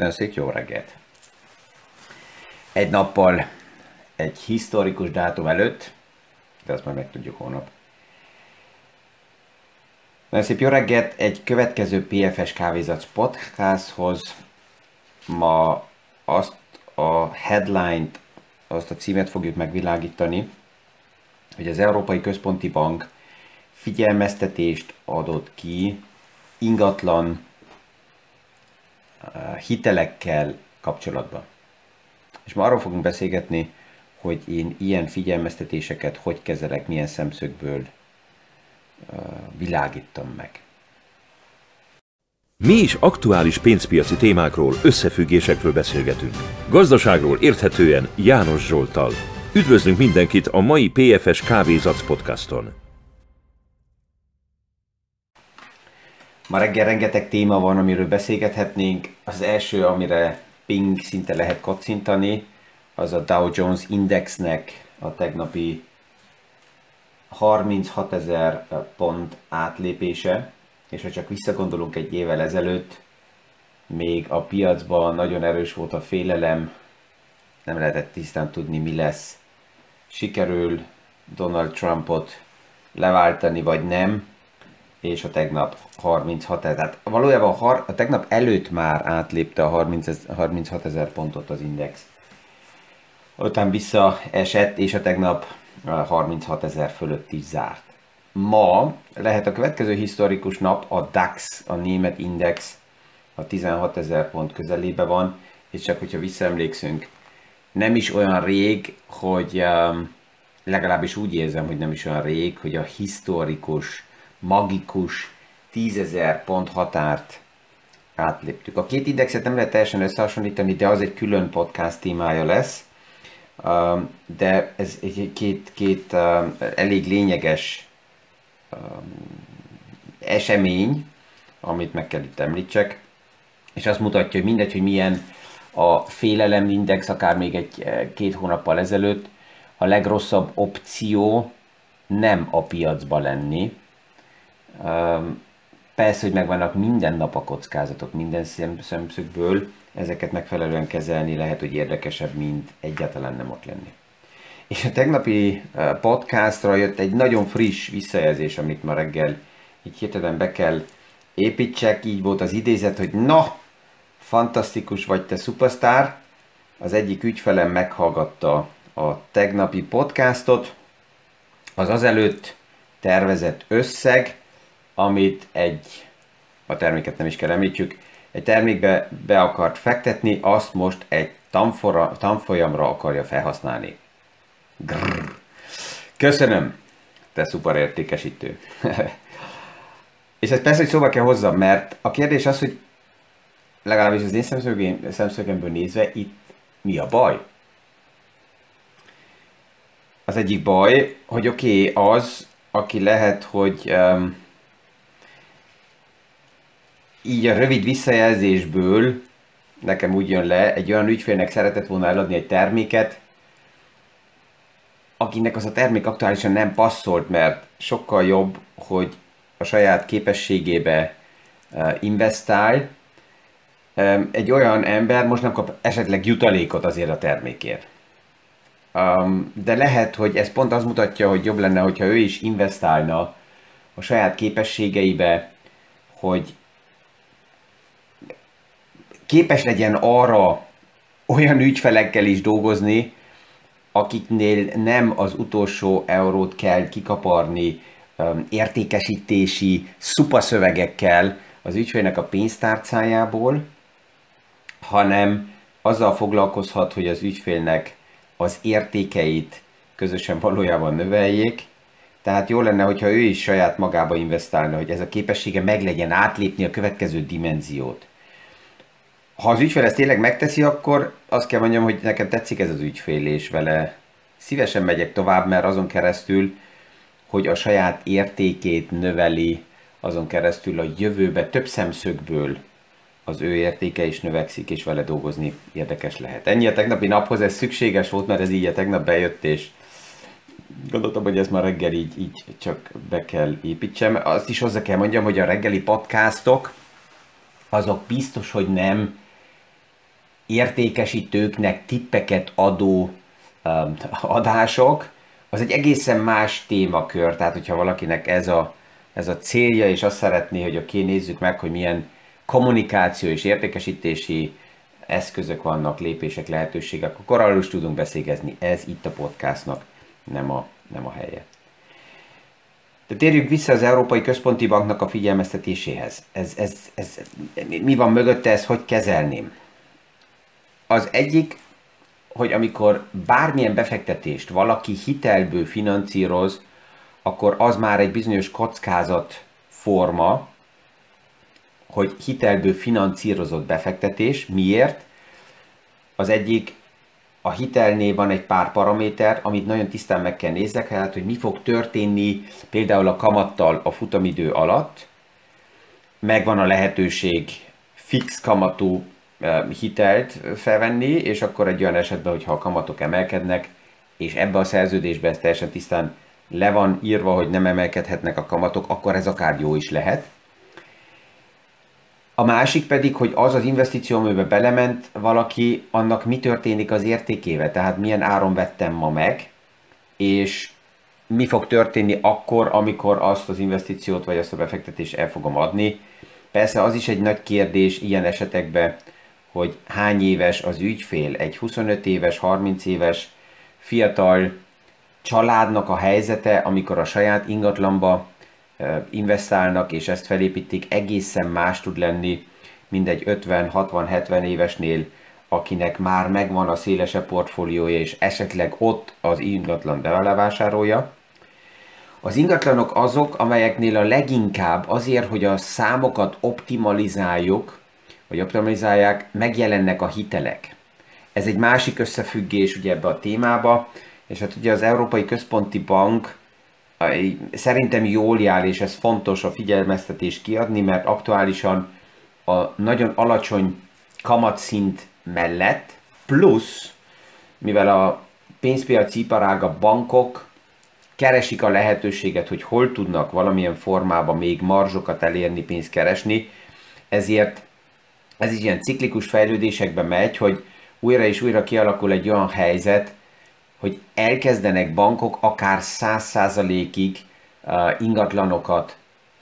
Nagyon szép jó reggelt! Egy nappal egy historikus dátum előtt, de azt már megtudjuk holnap. Nagyon szép jó reggelt! Egy következő PFS Kávézat podcasthoz ma azt a headline-t, azt a címet fogjuk megvilágítani, hogy az Európai Központi Bank figyelmeztetést adott ki ingatlan hitelekkel kapcsolatban. És ma arról fogunk beszélgetni, hogy én ilyen figyelmeztetéseket hogy kezelek, milyen szemszögből uh, világítom meg. Mi is aktuális pénzpiaci témákról, összefüggésekről beszélgetünk. Gazdaságról érthetően János Zsoltal. Üdvözlünk mindenkit a mai PFS Kávézac podcaston. Ma reggel rengeteg téma van, amiről beszélgethetnénk. Az első, amire ping szinte lehet kocintani, az a Dow Jones Indexnek a tegnapi 36 ezer pont átlépése, és ha csak visszagondolunk egy évvel ezelőtt, még a piacban nagyon erős volt a félelem, nem lehetett tisztán tudni, mi lesz. Sikerül Donald Trumpot leváltani, vagy nem, és a tegnap 36 ezer. Tehát valójában a, a tegnap előtt már átlépte a 30, 36 ezer pontot az index. Után visszaesett, és a tegnap 36 ezer fölött is zárt. Ma lehet a következő historikus nap, a DAX, a német index, a 16 ezer pont közelébe van, és csak hogyha visszaemlékszünk, nem is olyan rég, hogy um, legalábbis úgy érzem, hogy nem is olyan rég, hogy a historikus magikus 10.000 pont határt átléptük. A két indexet nem lehet teljesen összehasonlítani, de az egy külön podcast témája lesz. De ez egy két, két elég lényeges esemény, amit meg kell itt említsek, és azt mutatja, hogy mindegy, hogy milyen a félelem index, akár még egy eh, két hónappal ezelőtt, a legrosszabb opció nem a piacba lenni, Persze, hogy megvannak minden nap a kockázatok, minden szemszögből, ezeket megfelelően kezelni lehet, hogy érdekesebb, mint egyáltalán nem ott lenni. És a tegnapi podcastra jött egy nagyon friss visszajelzés, amit ma reggel így hirtelen be kell építsek, így volt az idézet, hogy na, fantasztikus vagy te szupasztár. Az egyik ügyfelem meghallgatta a tegnapi podcastot, az azelőtt tervezett összeg, amit egy, a terméket nem is kell említsük, egy termékbe be akart fektetni, azt most egy tanfora, tanfolyamra akarja felhasználni. Grrr. Köszönöm, te szuper értékesítő. És ezt persze, hogy szóba kell hozzam, mert a kérdés az, hogy legalábbis az én szemszögém, szemszögemből nézve itt mi a baj? Az egyik baj, hogy oké, okay, az, aki lehet, hogy um, így a rövid visszajelzésből nekem úgy jön le, egy olyan ügyfélnek szeretett volna eladni egy terméket, akinek az a termék aktuálisan nem passzolt, mert sokkal jobb, hogy a saját képességébe uh, investál. Um, egy olyan ember most nem kap esetleg jutalékot azért a termékért. Um, de lehet, hogy ez pont az mutatja, hogy jobb lenne, hogyha ő is investálna a saját képességeibe, hogy képes legyen arra olyan ügyfelekkel is dolgozni, akiknél nem az utolsó eurót kell kikaparni értékesítési szupaszövegekkel az ügyfélnek a pénztárcájából, hanem azzal foglalkozhat, hogy az ügyfélnek az értékeit közösen valójában növeljék. Tehát jó lenne, hogyha ő is saját magába investálna, hogy ez a képessége meglegyen átlépni a következő dimenziót ha az ügyfél ezt tényleg megteszi, akkor azt kell mondjam, hogy nekem tetszik ez az ügyfél, és vele szívesen megyek tovább, mert azon keresztül, hogy a saját értékét növeli, azon keresztül a jövőbe több szemszögből az ő értéke is növekszik, és vele dolgozni érdekes lehet. Ennyi a tegnapi naphoz, ez szükséges volt, mert ez így a tegnap bejött, és gondoltam, hogy ez már reggel így, így csak be kell építsem. Azt is hozzá kell mondjam, hogy a reggeli podcastok, azok biztos, hogy nem értékesítőknek tippeket adó um, adások, az egy egészen más témakör, tehát hogyha valakinek ez a, ez a célja, és azt szeretné, hogy oké, nézzük meg, hogy milyen kommunikáció és értékesítési eszközök vannak, lépések, lehetőségek, akkor arról is tudunk beszélgezni. Ez itt a podcastnak nem a, nem a helye. De térjünk vissza az Európai Központi Banknak a figyelmeztetéséhez. Ez, ez, ez, mi van mögötte, ezt hogy kezelném? Az egyik, hogy amikor bármilyen befektetést valaki hitelből finanszíroz, akkor az már egy bizonyos kockázat forma, hogy hitelből finanszírozott befektetés. Miért? Az egyik, a hitelnél van egy pár paraméter, amit nagyon tisztán meg kell nézzek, hát, hogy mi fog történni például a kamattal a futamidő alatt. Megvan a lehetőség fix kamatú hitelt felvenni, és akkor egy olyan esetben, hogyha a kamatok emelkednek, és ebbe a szerződésbe ez teljesen tisztán le van írva, hogy nem emelkedhetnek a kamatok, akkor ez akár jó is lehet. A másik pedig, hogy az az investíció, amiben belement valaki, annak mi történik az értékével, tehát milyen áron vettem ma meg, és mi fog történni akkor, amikor azt az investíciót vagy azt a befektetést el fogom adni. Persze az is egy nagy kérdés ilyen esetekben, hogy hány éves az ügyfél, egy 25 éves, 30 éves fiatal családnak a helyzete, amikor a saját ingatlanba investálnak és ezt felépítik, egészen más tud lenni, mint egy 50-60-70 évesnél, akinek már megvan a szélesebb portfóliója, és esetleg ott az ingatlan levásárolja. Az ingatlanok azok, amelyeknél a leginkább azért, hogy a számokat optimalizáljuk, vagy optimalizálják, megjelennek a hitelek. Ez egy másik összefüggés ugye ebbe a témába, és hát ugye az Európai Központi Bank szerintem jól jár, és ez fontos a figyelmeztetés kiadni, mert aktuálisan a nagyon alacsony kamatszint mellett, plusz, mivel a pénzpiaci iparág, a bankok keresik a lehetőséget, hogy hol tudnak valamilyen formában még marzsokat elérni, pénzt keresni, ezért ez is ilyen ciklikus fejlődésekbe megy, hogy újra és újra kialakul egy olyan helyzet, hogy elkezdenek bankok akár 100%-ig uh, ingatlanokat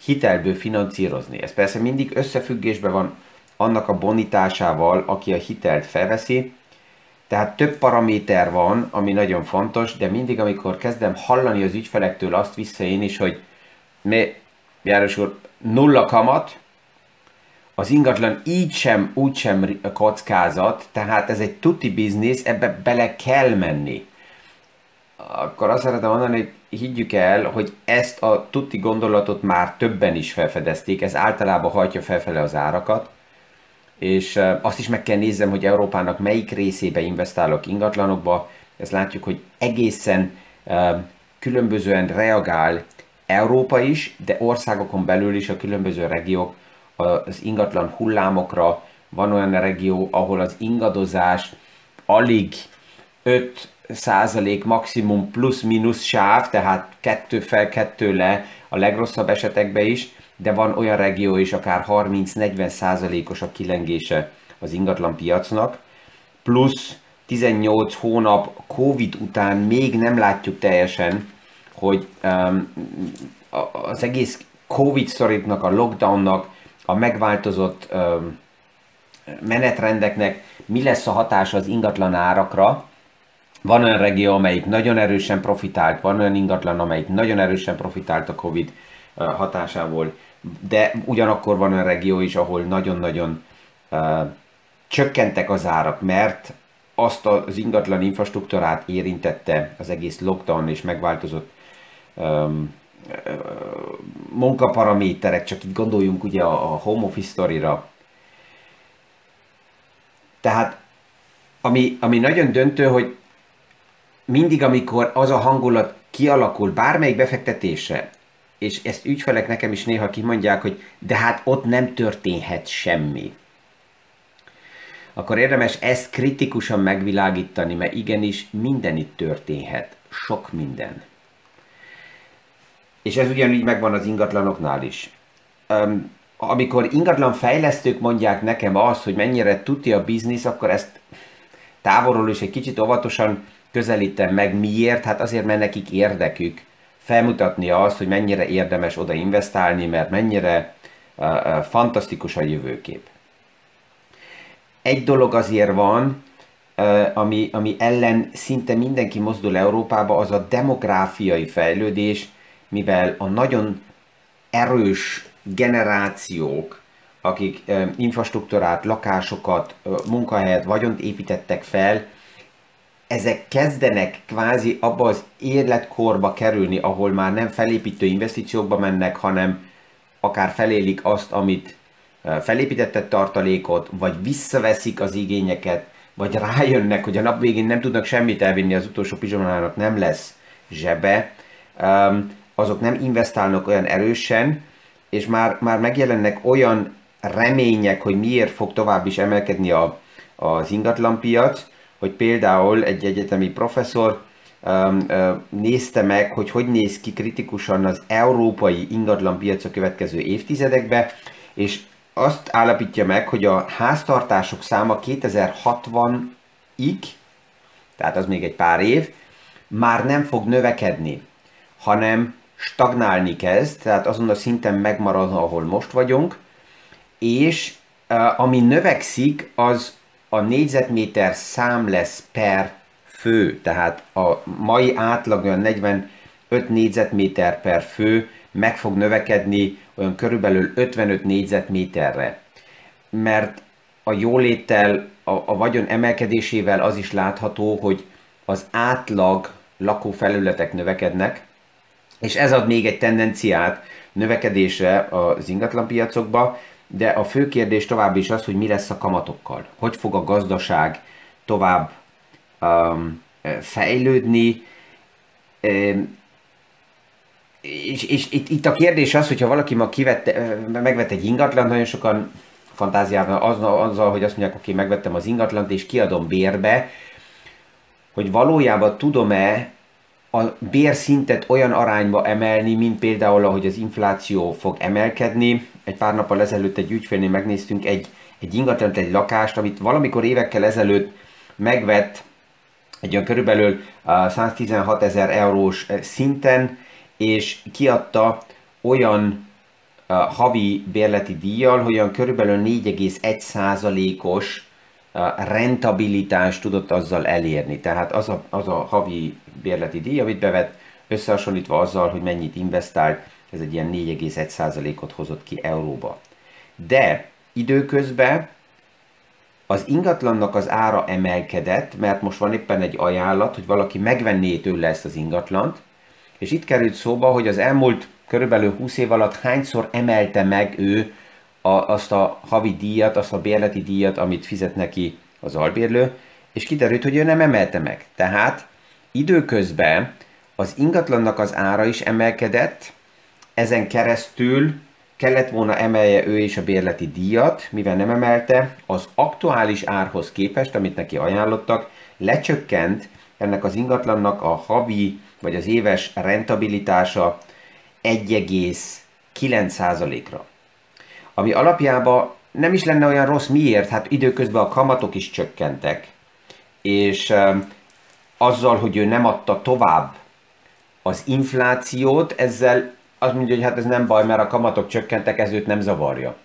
hitelből finanszírozni. Ez persze mindig összefüggésben van annak a bonitásával, aki a hitelt felveszi, tehát több paraméter van, ami nagyon fontos, de mindig, amikor kezdem hallani az ügyfelektől azt vissza én is, hogy mi, János úr, nulla kamat, az ingatlan így sem, úgy sem kockázat, tehát ez egy tuti biznisz, ebbe bele kell menni. Akkor azt szeretem mondani, hogy higgyük el, hogy ezt a tuti gondolatot már többen is felfedezték, ez általában hajtja felfele az árakat, és azt is meg kell nézzem, hogy Európának melyik részébe investálok ingatlanokba, ezt látjuk, hogy egészen különbözően reagál Európa is, de országokon belül is a különböző regiók az ingatlan hullámokra, van olyan regió, ahol az ingadozás alig 5 százalék maximum plusz-minusz sáv, tehát kettő fel, kettő le a legrosszabb esetekben is, de van olyan regió is, akár 30-40 százalékos a kilengése az ingatlan piacnak, plusz 18 hónap Covid után még nem látjuk teljesen, hogy um, az egész Covid szorítnak, a lockdownnak a megváltozott menetrendeknek mi lesz a hatása az ingatlan árakra. Van olyan regió, amelyik nagyon erősen profitált, van olyan ingatlan, amelyik nagyon erősen profitált a Covid hatásából, de ugyanakkor van olyan regió is, ahol nagyon-nagyon csökkentek az árak, mert azt az ingatlan infrastruktúrát érintette az egész lockdown és megváltozott um, munkaparaméterek, csak itt gondoljunk ugye a, home office sztorira. Tehát ami, ami nagyon döntő, hogy mindig, amikor az a hangulat kialakul bármelyik befektetése, és ezt ügyfelek nekem is néha kimondják, hogy de hát ott nem történhet semmi. Akkor érdemes ezt kritikusan megvilágítani, mert igenis minden itt történhet. Sok minden. És ez ugyanígy megvan az ingatlanoknál is. Um, amikor ingatlan fejlesztők mondják nekem azt, hogy mennyire tuti a biznisz, akkor ezt távolról is egy kicsit óvatosan közelítem meg. Miért? Hát azért, mert nekik érdekük felmutatni azt, hogy mennyire érdemes oda investálni, mert mennyire uh, uh, fantasztikus a jövőkép. Egy dolog azért van, uh, ami, ami ellen szinte mindenki mozdul Európába, az a demográfiai fejlődés, mivel a nagyon erős generációk, akik infrastruktúrát, lakásokat, munkahelyet, vagyont építettek fel, ezek kezdenek kvázi abba az életkorba kerülni, ahol már nem felépítő investíciókba mennek, hanem akár felélik azt, amit felépített tartalékot, vagy visszaveszik az igényeket, vagy rájönnek, hogy a nap végén nem tudnak semmit elvinni, az utolsó pizsomának nem lesz zsebe, azok nem investálnak olyan erősen, és már, már megjelennek olyan remények, hogy miért fog tovább is emelkedni a, az ingatlanpiac, hogy például egy egyetemi professzor um, uh, nézte meg, hogy hogy néz ki kritikusan az európai ingatlanpiac a következő évtizedekben, és azt állapítja meg, hogy a háztartások száma 2060-ig, tehát az még egy pár év, már nem fog növekedni, hanem stagnálni kezd, tehát azon a szinten megmarad, ahol most vagyunk, és uh, ami növekszik, az a négyzetméter szám lesz per fő, tehát a mai átlag olyan 45 négyzetméter per fő meg fog növekedni olyan körülbelül 55 négyzetméterre. Mert a jóléttel, a, a vagyon emelkedésével az is látható, hogy az átlag lakófelületek növekednek, és ez ad még egy tendenciát növekedésre az ingatlanpiacokba, de a fő kérdés tovább is az, hogy mi lesz a kamatokkal. Hogy fog a gazdaság tovább um, fejlődni, um, és, és itt, itt a kérdés az, hogyha valaki ma kivette, megvett egy ingatlan, nagyon sokan fantáziában azzal, azzal, hogy azt mondják, oké, megvettem az ingatlant, és kiadom bérbe, hogy valójában tudom-e a bérszintet olyan arányba emelni, mint például, ahogy az infláció fog emelkedni. Egy pár nappal ezelőtt egy ügyfélnél megnéztünk egy, egy ingatlant, egy lakást, amit valamikor évekkel ezelőtt megvett egy olyan körülbelül 116 ezer eurós szinten, és kiadta olyan havi bérleti díjjal, hogy olyan körülbelül 4,1%-os rentabilitást tudott azzal elérni. Tehát az a, az a havi bérleti díj, amit bevett, összehasonlítva azzal, hogy mennyit investált, ez egy ilyen 4,1%-ot hozott ki euróba. De időközben az ingatlannak az ára emelkedett, mert most van éppen egy ajánlat, hogy valaki megvenné tőle ezt az ingatlant, és itt került szóba, hogy az elmúlt körülbelül 20 év alatt hányszor emelte meg ő a, azt a havi díjat, azt a bérleti díjat, amit fizet neki az albérlő, és kiderült, hogy ő nem emelte meg. Tehát időközben az ingatlannak az ára is emelkedett, ezen keresztül kellett volna emelje ő is a bérleti díjat, mivel nem emelte, az aktuális árhoz képest, amit neki ajánlottak, lecsökkent ennek az ingatlannak a havi vagy az éves rentabilitása 1,9%-ra ami alapjában nem is lenne olyan rossz. Miért? Hát időközben a kamatok is csökkentek, és azzal, hogy ő nem adta tovább az inflációt, ezzel azt mondja, hogy hát ez nem baj, mert a kamatok csökkentek, ez őt nem zavarja.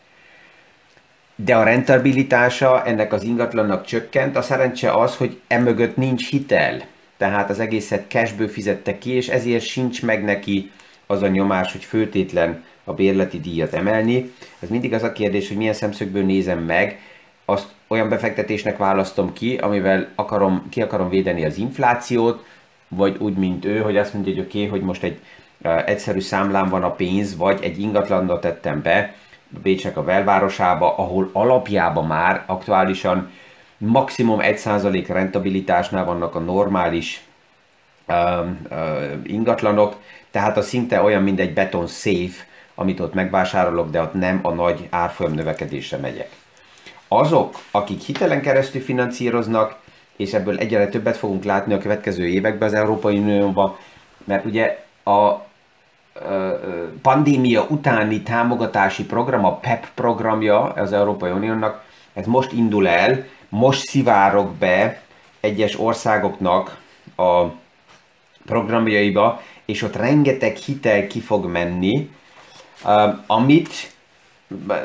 De a rentabilitása ennek az ingatlannak csökkent, a szerencse az, hogy emögött nincs hitel. Tehát az egészet cashből fizette ki, és ezért sincs meg neki az a nyomás, hogy főtétlen a bérleti díjat emelni. Ez mindig az a kérdés, hogy milyen szemszögből nézem meg, azt olyan befektetésnek választom ki, amivel akarom, ki akarom védeni az inflációt, vagy úgy, mint ő, hogy azt mondja, hogy oké, okay, hogy most egy egyszerű számlán van a pénz, vagy egy ingatlanra tettem be, Bécsek a belvárosába, ahol alapjában már aktuálisan maximum 1% rentabilitásnál vannak a normális uh, uh, ingatlanok, tehát a szinte olyan, mint egy beton safe, amit ott megvásárolok, de ott nem a nagy árfolyam növekedésre megyek. Azok, akik hitelen keresztül finanszíroznak, és ebből egyre többet fogunk látni a következő években az Európai Unióban, mert ugye a pandémia utáni támogatási program, a PEP programja az Európai Uniónak, ez most indul el, most szivárok be egyes országoknak a programjaiba, és ott rengeteg hitel ki fog menni, amit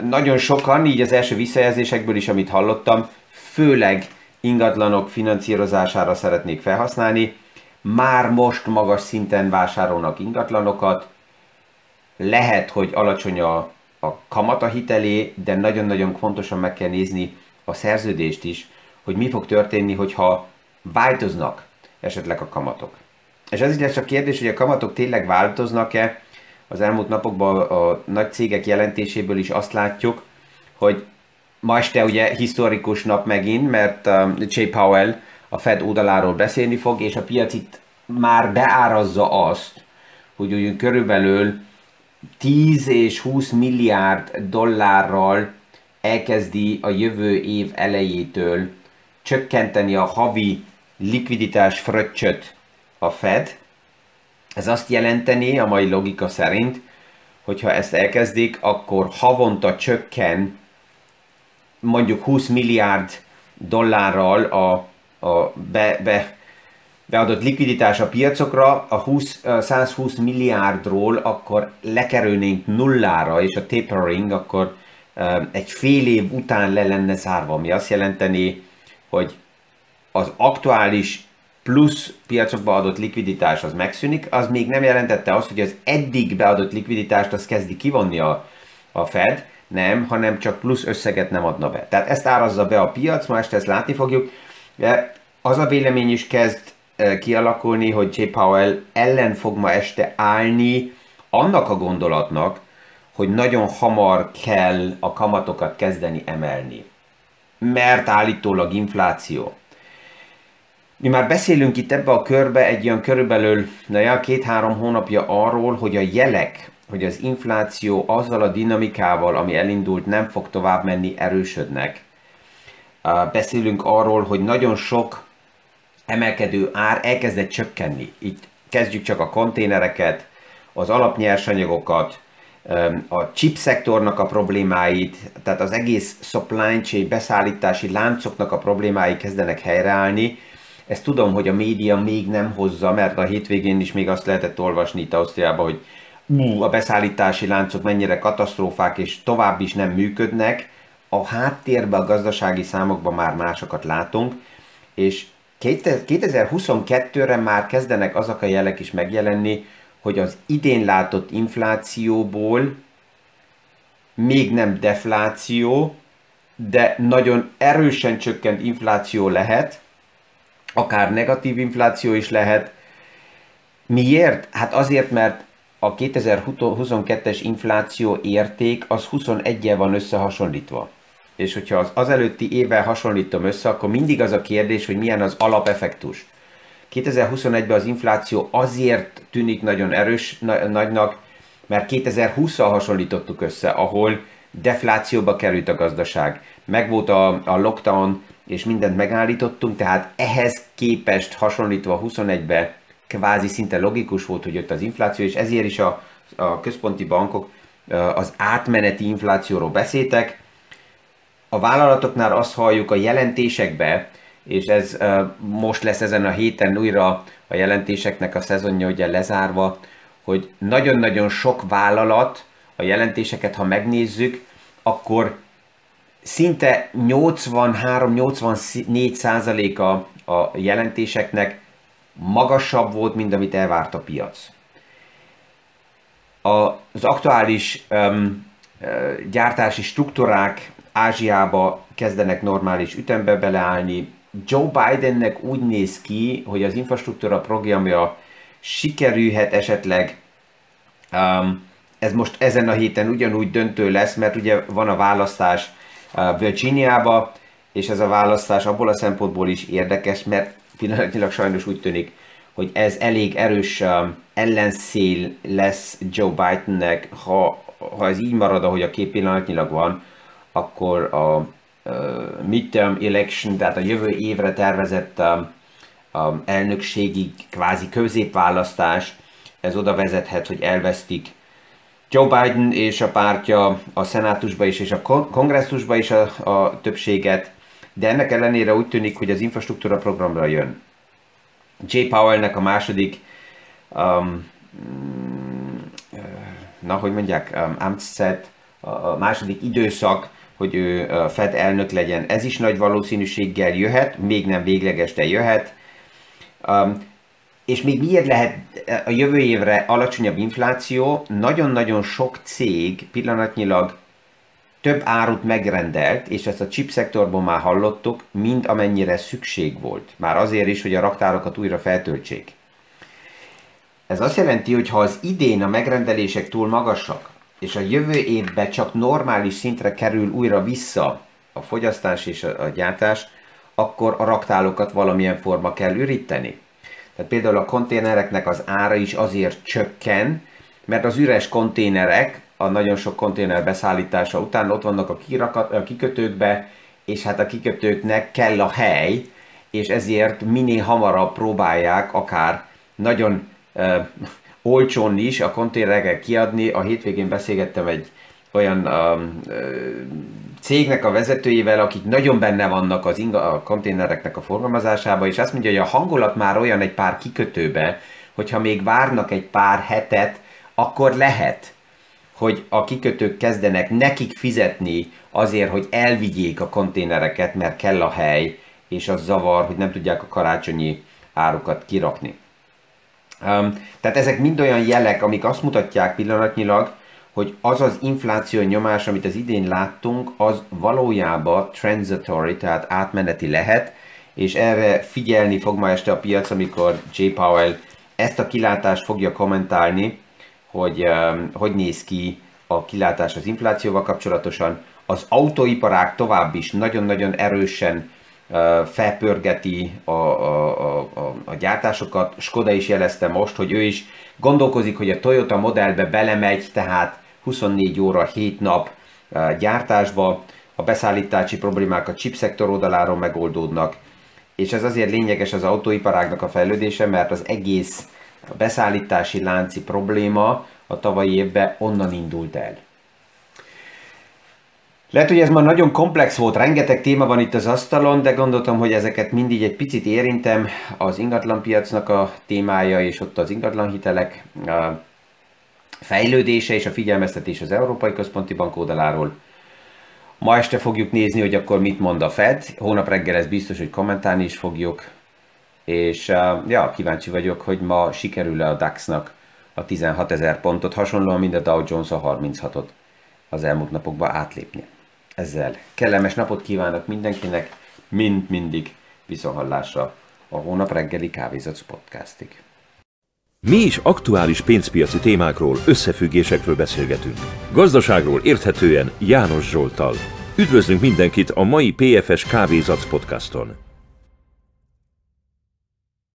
nagyon sokan, így az első visszajelzésekből is, amit hallottam, főleg ingatlanok finanszírozására szeretnék felhasználni, már most magas szinten vásárolnak ingatlanokat, lehet, hogy alacsony a, a kamat hitelé, de nagyon-nagyon fontosan meg kell nézni a szerződést is, hogy mi fog történni, hogyha változnak esetleg a kamatok. És ez is a kérdés, hogy a kamatok tényleg változnak-e. Az elmúlt napokban a nagy cégek jelentéséből is azt látjuk, hogy ma este ugye historikus nap megint, mert um, Jay Powell a Fed oldaláról beszélni fog, és a piac itt már beárazza azt, hogy úgy körülbelül 10 és 20 milliárd dollárral elkezdi a jövő év elejétől csökkenteni a havi likviditás fröccsöt a Fed. Ez azt jelenteni a mai logika szerint, hogyha ezt elkezdik, akkor havonta csökken mondjuk 20 milliárd dollárral a, a be, be, beadott likviditás a piacokra, a 20, 120 milliárdról akkor lekerülnénk nullára, és a tapering akkor egy fél év után le lenne zárva, ami azt jelenteni, hogy az aktuális plusz piacokba adott likviditás az megszűnik, az még nem jelentette azt, hogy az eddig beadott likviditást az kezdi kivonni a, a Fed, nem, hanem csak plusz összeget nem adna be. Tehát ezt árazza be a piac, ma este ezt látni fogjuk. De az a vélemény is kezd e, kialakulni, hogy J. Powell ellen fog ma este állni annak a gondolatnak, hogy nagyon hamar kell a kamatokat kezdeni emelni. Mert állítólag infláció. Mi már beszélünk itt ebbe a körbe egy olyan körülbelül na két-három hónapja arról, hogy a jelek, hogy az infláció azzal a dinamikával, ami elindult, nem fog tovább menni, erősödnek. Beszélünk arról, hogy nagyon sok emelkedő ár elkezdett csökkenni. Itt kezdjük csak a konténereket, az alapnyersanyagokat, a chip szektornak a problémáit, tehát az egész supply chain beszállítási láncoknak a problémái kezdenek helyreállni, ezt tudom, hogy a média még nem hozza, mert a hétvégén is még azt lehetett olvasni itt Ausztriában, hogy ú, a beszállítási láncok mennyire katasztrófák és tovább is nem működnek. A háttérben, a gazdasági számokban már másokat látunk, és 2022-re már kezdenek azok a jelek is megjelenni, hogy az idén látott inflációból még nem defláció, de nagyon erősen csökkent infláció lehet, akár negatív infláció is lehet. Miért? Hát azért, mert a 2022-es infláció érték az 21-el van összehasonlítva. És hogyha az az előtti évvel hasonlítom össze, akkor mindig az a kérdés, hogy milyen az alapeffektus. 2021-ben az infláció azért tűnik nagyon erős, na- nagynak, mert 2020-szal hasonlítottuk össze, ahol deflációba került a gazdaság. Megvolt a, a lockdown, és mindent megállítottunk, tehát ehhez képest hasonlítva 21-be kvázi szinte logikus volt, hogy jött az infláció, és ezért is a, a központi bankok az átmeneti inflációról beszéltek. A vállalatoknál azt halljuk a jelentésekbe, és ez most lesz ezen a héten újra a jelentéseknek a szezonja ugye lezárva, hogy nagyon-nagyon sok vállalat a jelentéseket, ha megnézzük, akkor szinte 83-84 százaléka a jelentéseknek magasabb volt, mint amit elvárt a piac. Az aktuális um, gyártási struktúrák Ázsiába kezdenek normális ütembe beleállni. Joe Bidennek úgy néz ki, hogy az infrastruktúra programja sikerülhet esetleg um, ez most ezen a héten ugyanúgy döntő lesz, mert ugye van a választás Virginiába, és ez a választás abból a szempontból is érdekes, mert pillanatnyilag sajnos úgy tűnik, hogy ez elég erős ellenszél lesz Joe Bidennek, ha, ha ez így marad, ahogy a kép pillanatnyilag van, akkor a uh, midterm election, tehát a jövő évre tervezett um, um, elnökségi kvázi középválasztás ez oda vezethet, hogy elvesztik Joe Biden és a pártja a szenátusba is és a kongresszusba is a, a többséget, de ennek ellenére úgy tűnik, hogy az infrastruktúra programra jön. J. Powellnek a második um, na, hogy mondják, um, Amtszet, a második időszak, hogy ő Fed elnök legyen, ez is nagy valószínűséggel jöhet, még nem végleges, de jöhet. Um, és még miért lehet a jövő évre alacsonyabb infláció? Nagyon-nagyon sok cég pillanatnyilag több árut megrendelt, és ezt a chip szektorban már hallottuk, mind amennyire szükség volt. Már azért is, hogy a raktárokat újra feltöltsék. Ez azt jelenti, hogy ha az idén a megrendelések túl magasak, és a jövő évben csak normális szintre kerül újra vissza a fogyasztás és a gyártás, akkor a raktálokat valamilyen forma kell üríteni. Tehát például a konténereknek az ára is azért csökken, mert az üres konténerek a nagyon sok konténer beszállítása után ott vannak a, kirakat, a kikötőkbe, és hát a kikötőknek kell a hely, és ezért minél hamarabb próbálják akár nagyon uh, olcsón is a konténereket kiadni. A hétvégén beszélgettem egy olyan um, cégnek a vezetőjével, akik nagyon benne vannak az inga, a konténereknek a forgalmazásába, és azt mondja, hogy a hangulat már olyan egy pár kikötőbe, hogyha még várnak egy pár hetet, akkor lehet, hogy a kikötők kezdenek nekik fizetni azért, hogy elvigyék a konténereket, mert kell a hely, és az zavar, hogy nem tudják a karácsonyi árukat kirakni. Um, tehát ezek mind olyan jelek, amik azt mutatják pillanatnyilag, hogy az az infláció nyomás, amit az idén láttunk, az valójában transitory, tehát átmeneti lehet, és erre figyelni fog ma este a piac, amikor J. Powell ezt a kilátást fogja kommentálni, hogy um, hogy néz ki a kilátás az inflációval kapcsolatosan. Az autóiparák tovább is nagyon-nagyon erősen uh, felpörgeti a, a, a, a gyártásokat. Skoda is jelezte most, hogy ő is gondolkozik, hogy a Toyota modellbe belemegy, tehát 24 óra, 7 nap uh, gyártásba, a beszállítási problémák a chipszektor oldaláról megoldódnak, és ez azért lényeges az autóiparágnak a fejlődése, mert az egész beszállítási lánci probléma a tavalyi évben onnan indult el. Lehet, hogy ez már nagyon komplex volt, rengeteg téma van itt az asztalon, de gondoltam, hogy ezeket mindig egy picit érintem. Az ingatlanpiacnak a témája, és ott az ingatlanhitelek fejlődése és a figyelmeztetés az Európai Központi Bank oldaláról. Ma este fogjuk nézni, hogy akkor mit mond a Fed. Hónap reggel ez biztos, hogy kommentálni is fogjuk. És ja, kíváncsi vagyok, hogy ma sikerül-e a DAX-nak a 16 ezer pontot, hasonlóan, mint a Dow Jones a 36-ot az elmúlt napokban átlépni. Ezzel kellemes napot kívánok mindenkinek, mint mindig viszonhallásra a hónap reggeli kávézac podcastig. Mi is aktuális pénzpiaci témákról, összefüggésekről beszélgetünk. Gazdaságról érthetően János Zsoltal. Üdvözlünk mindenkit a mai PFS Kávézac podcaston!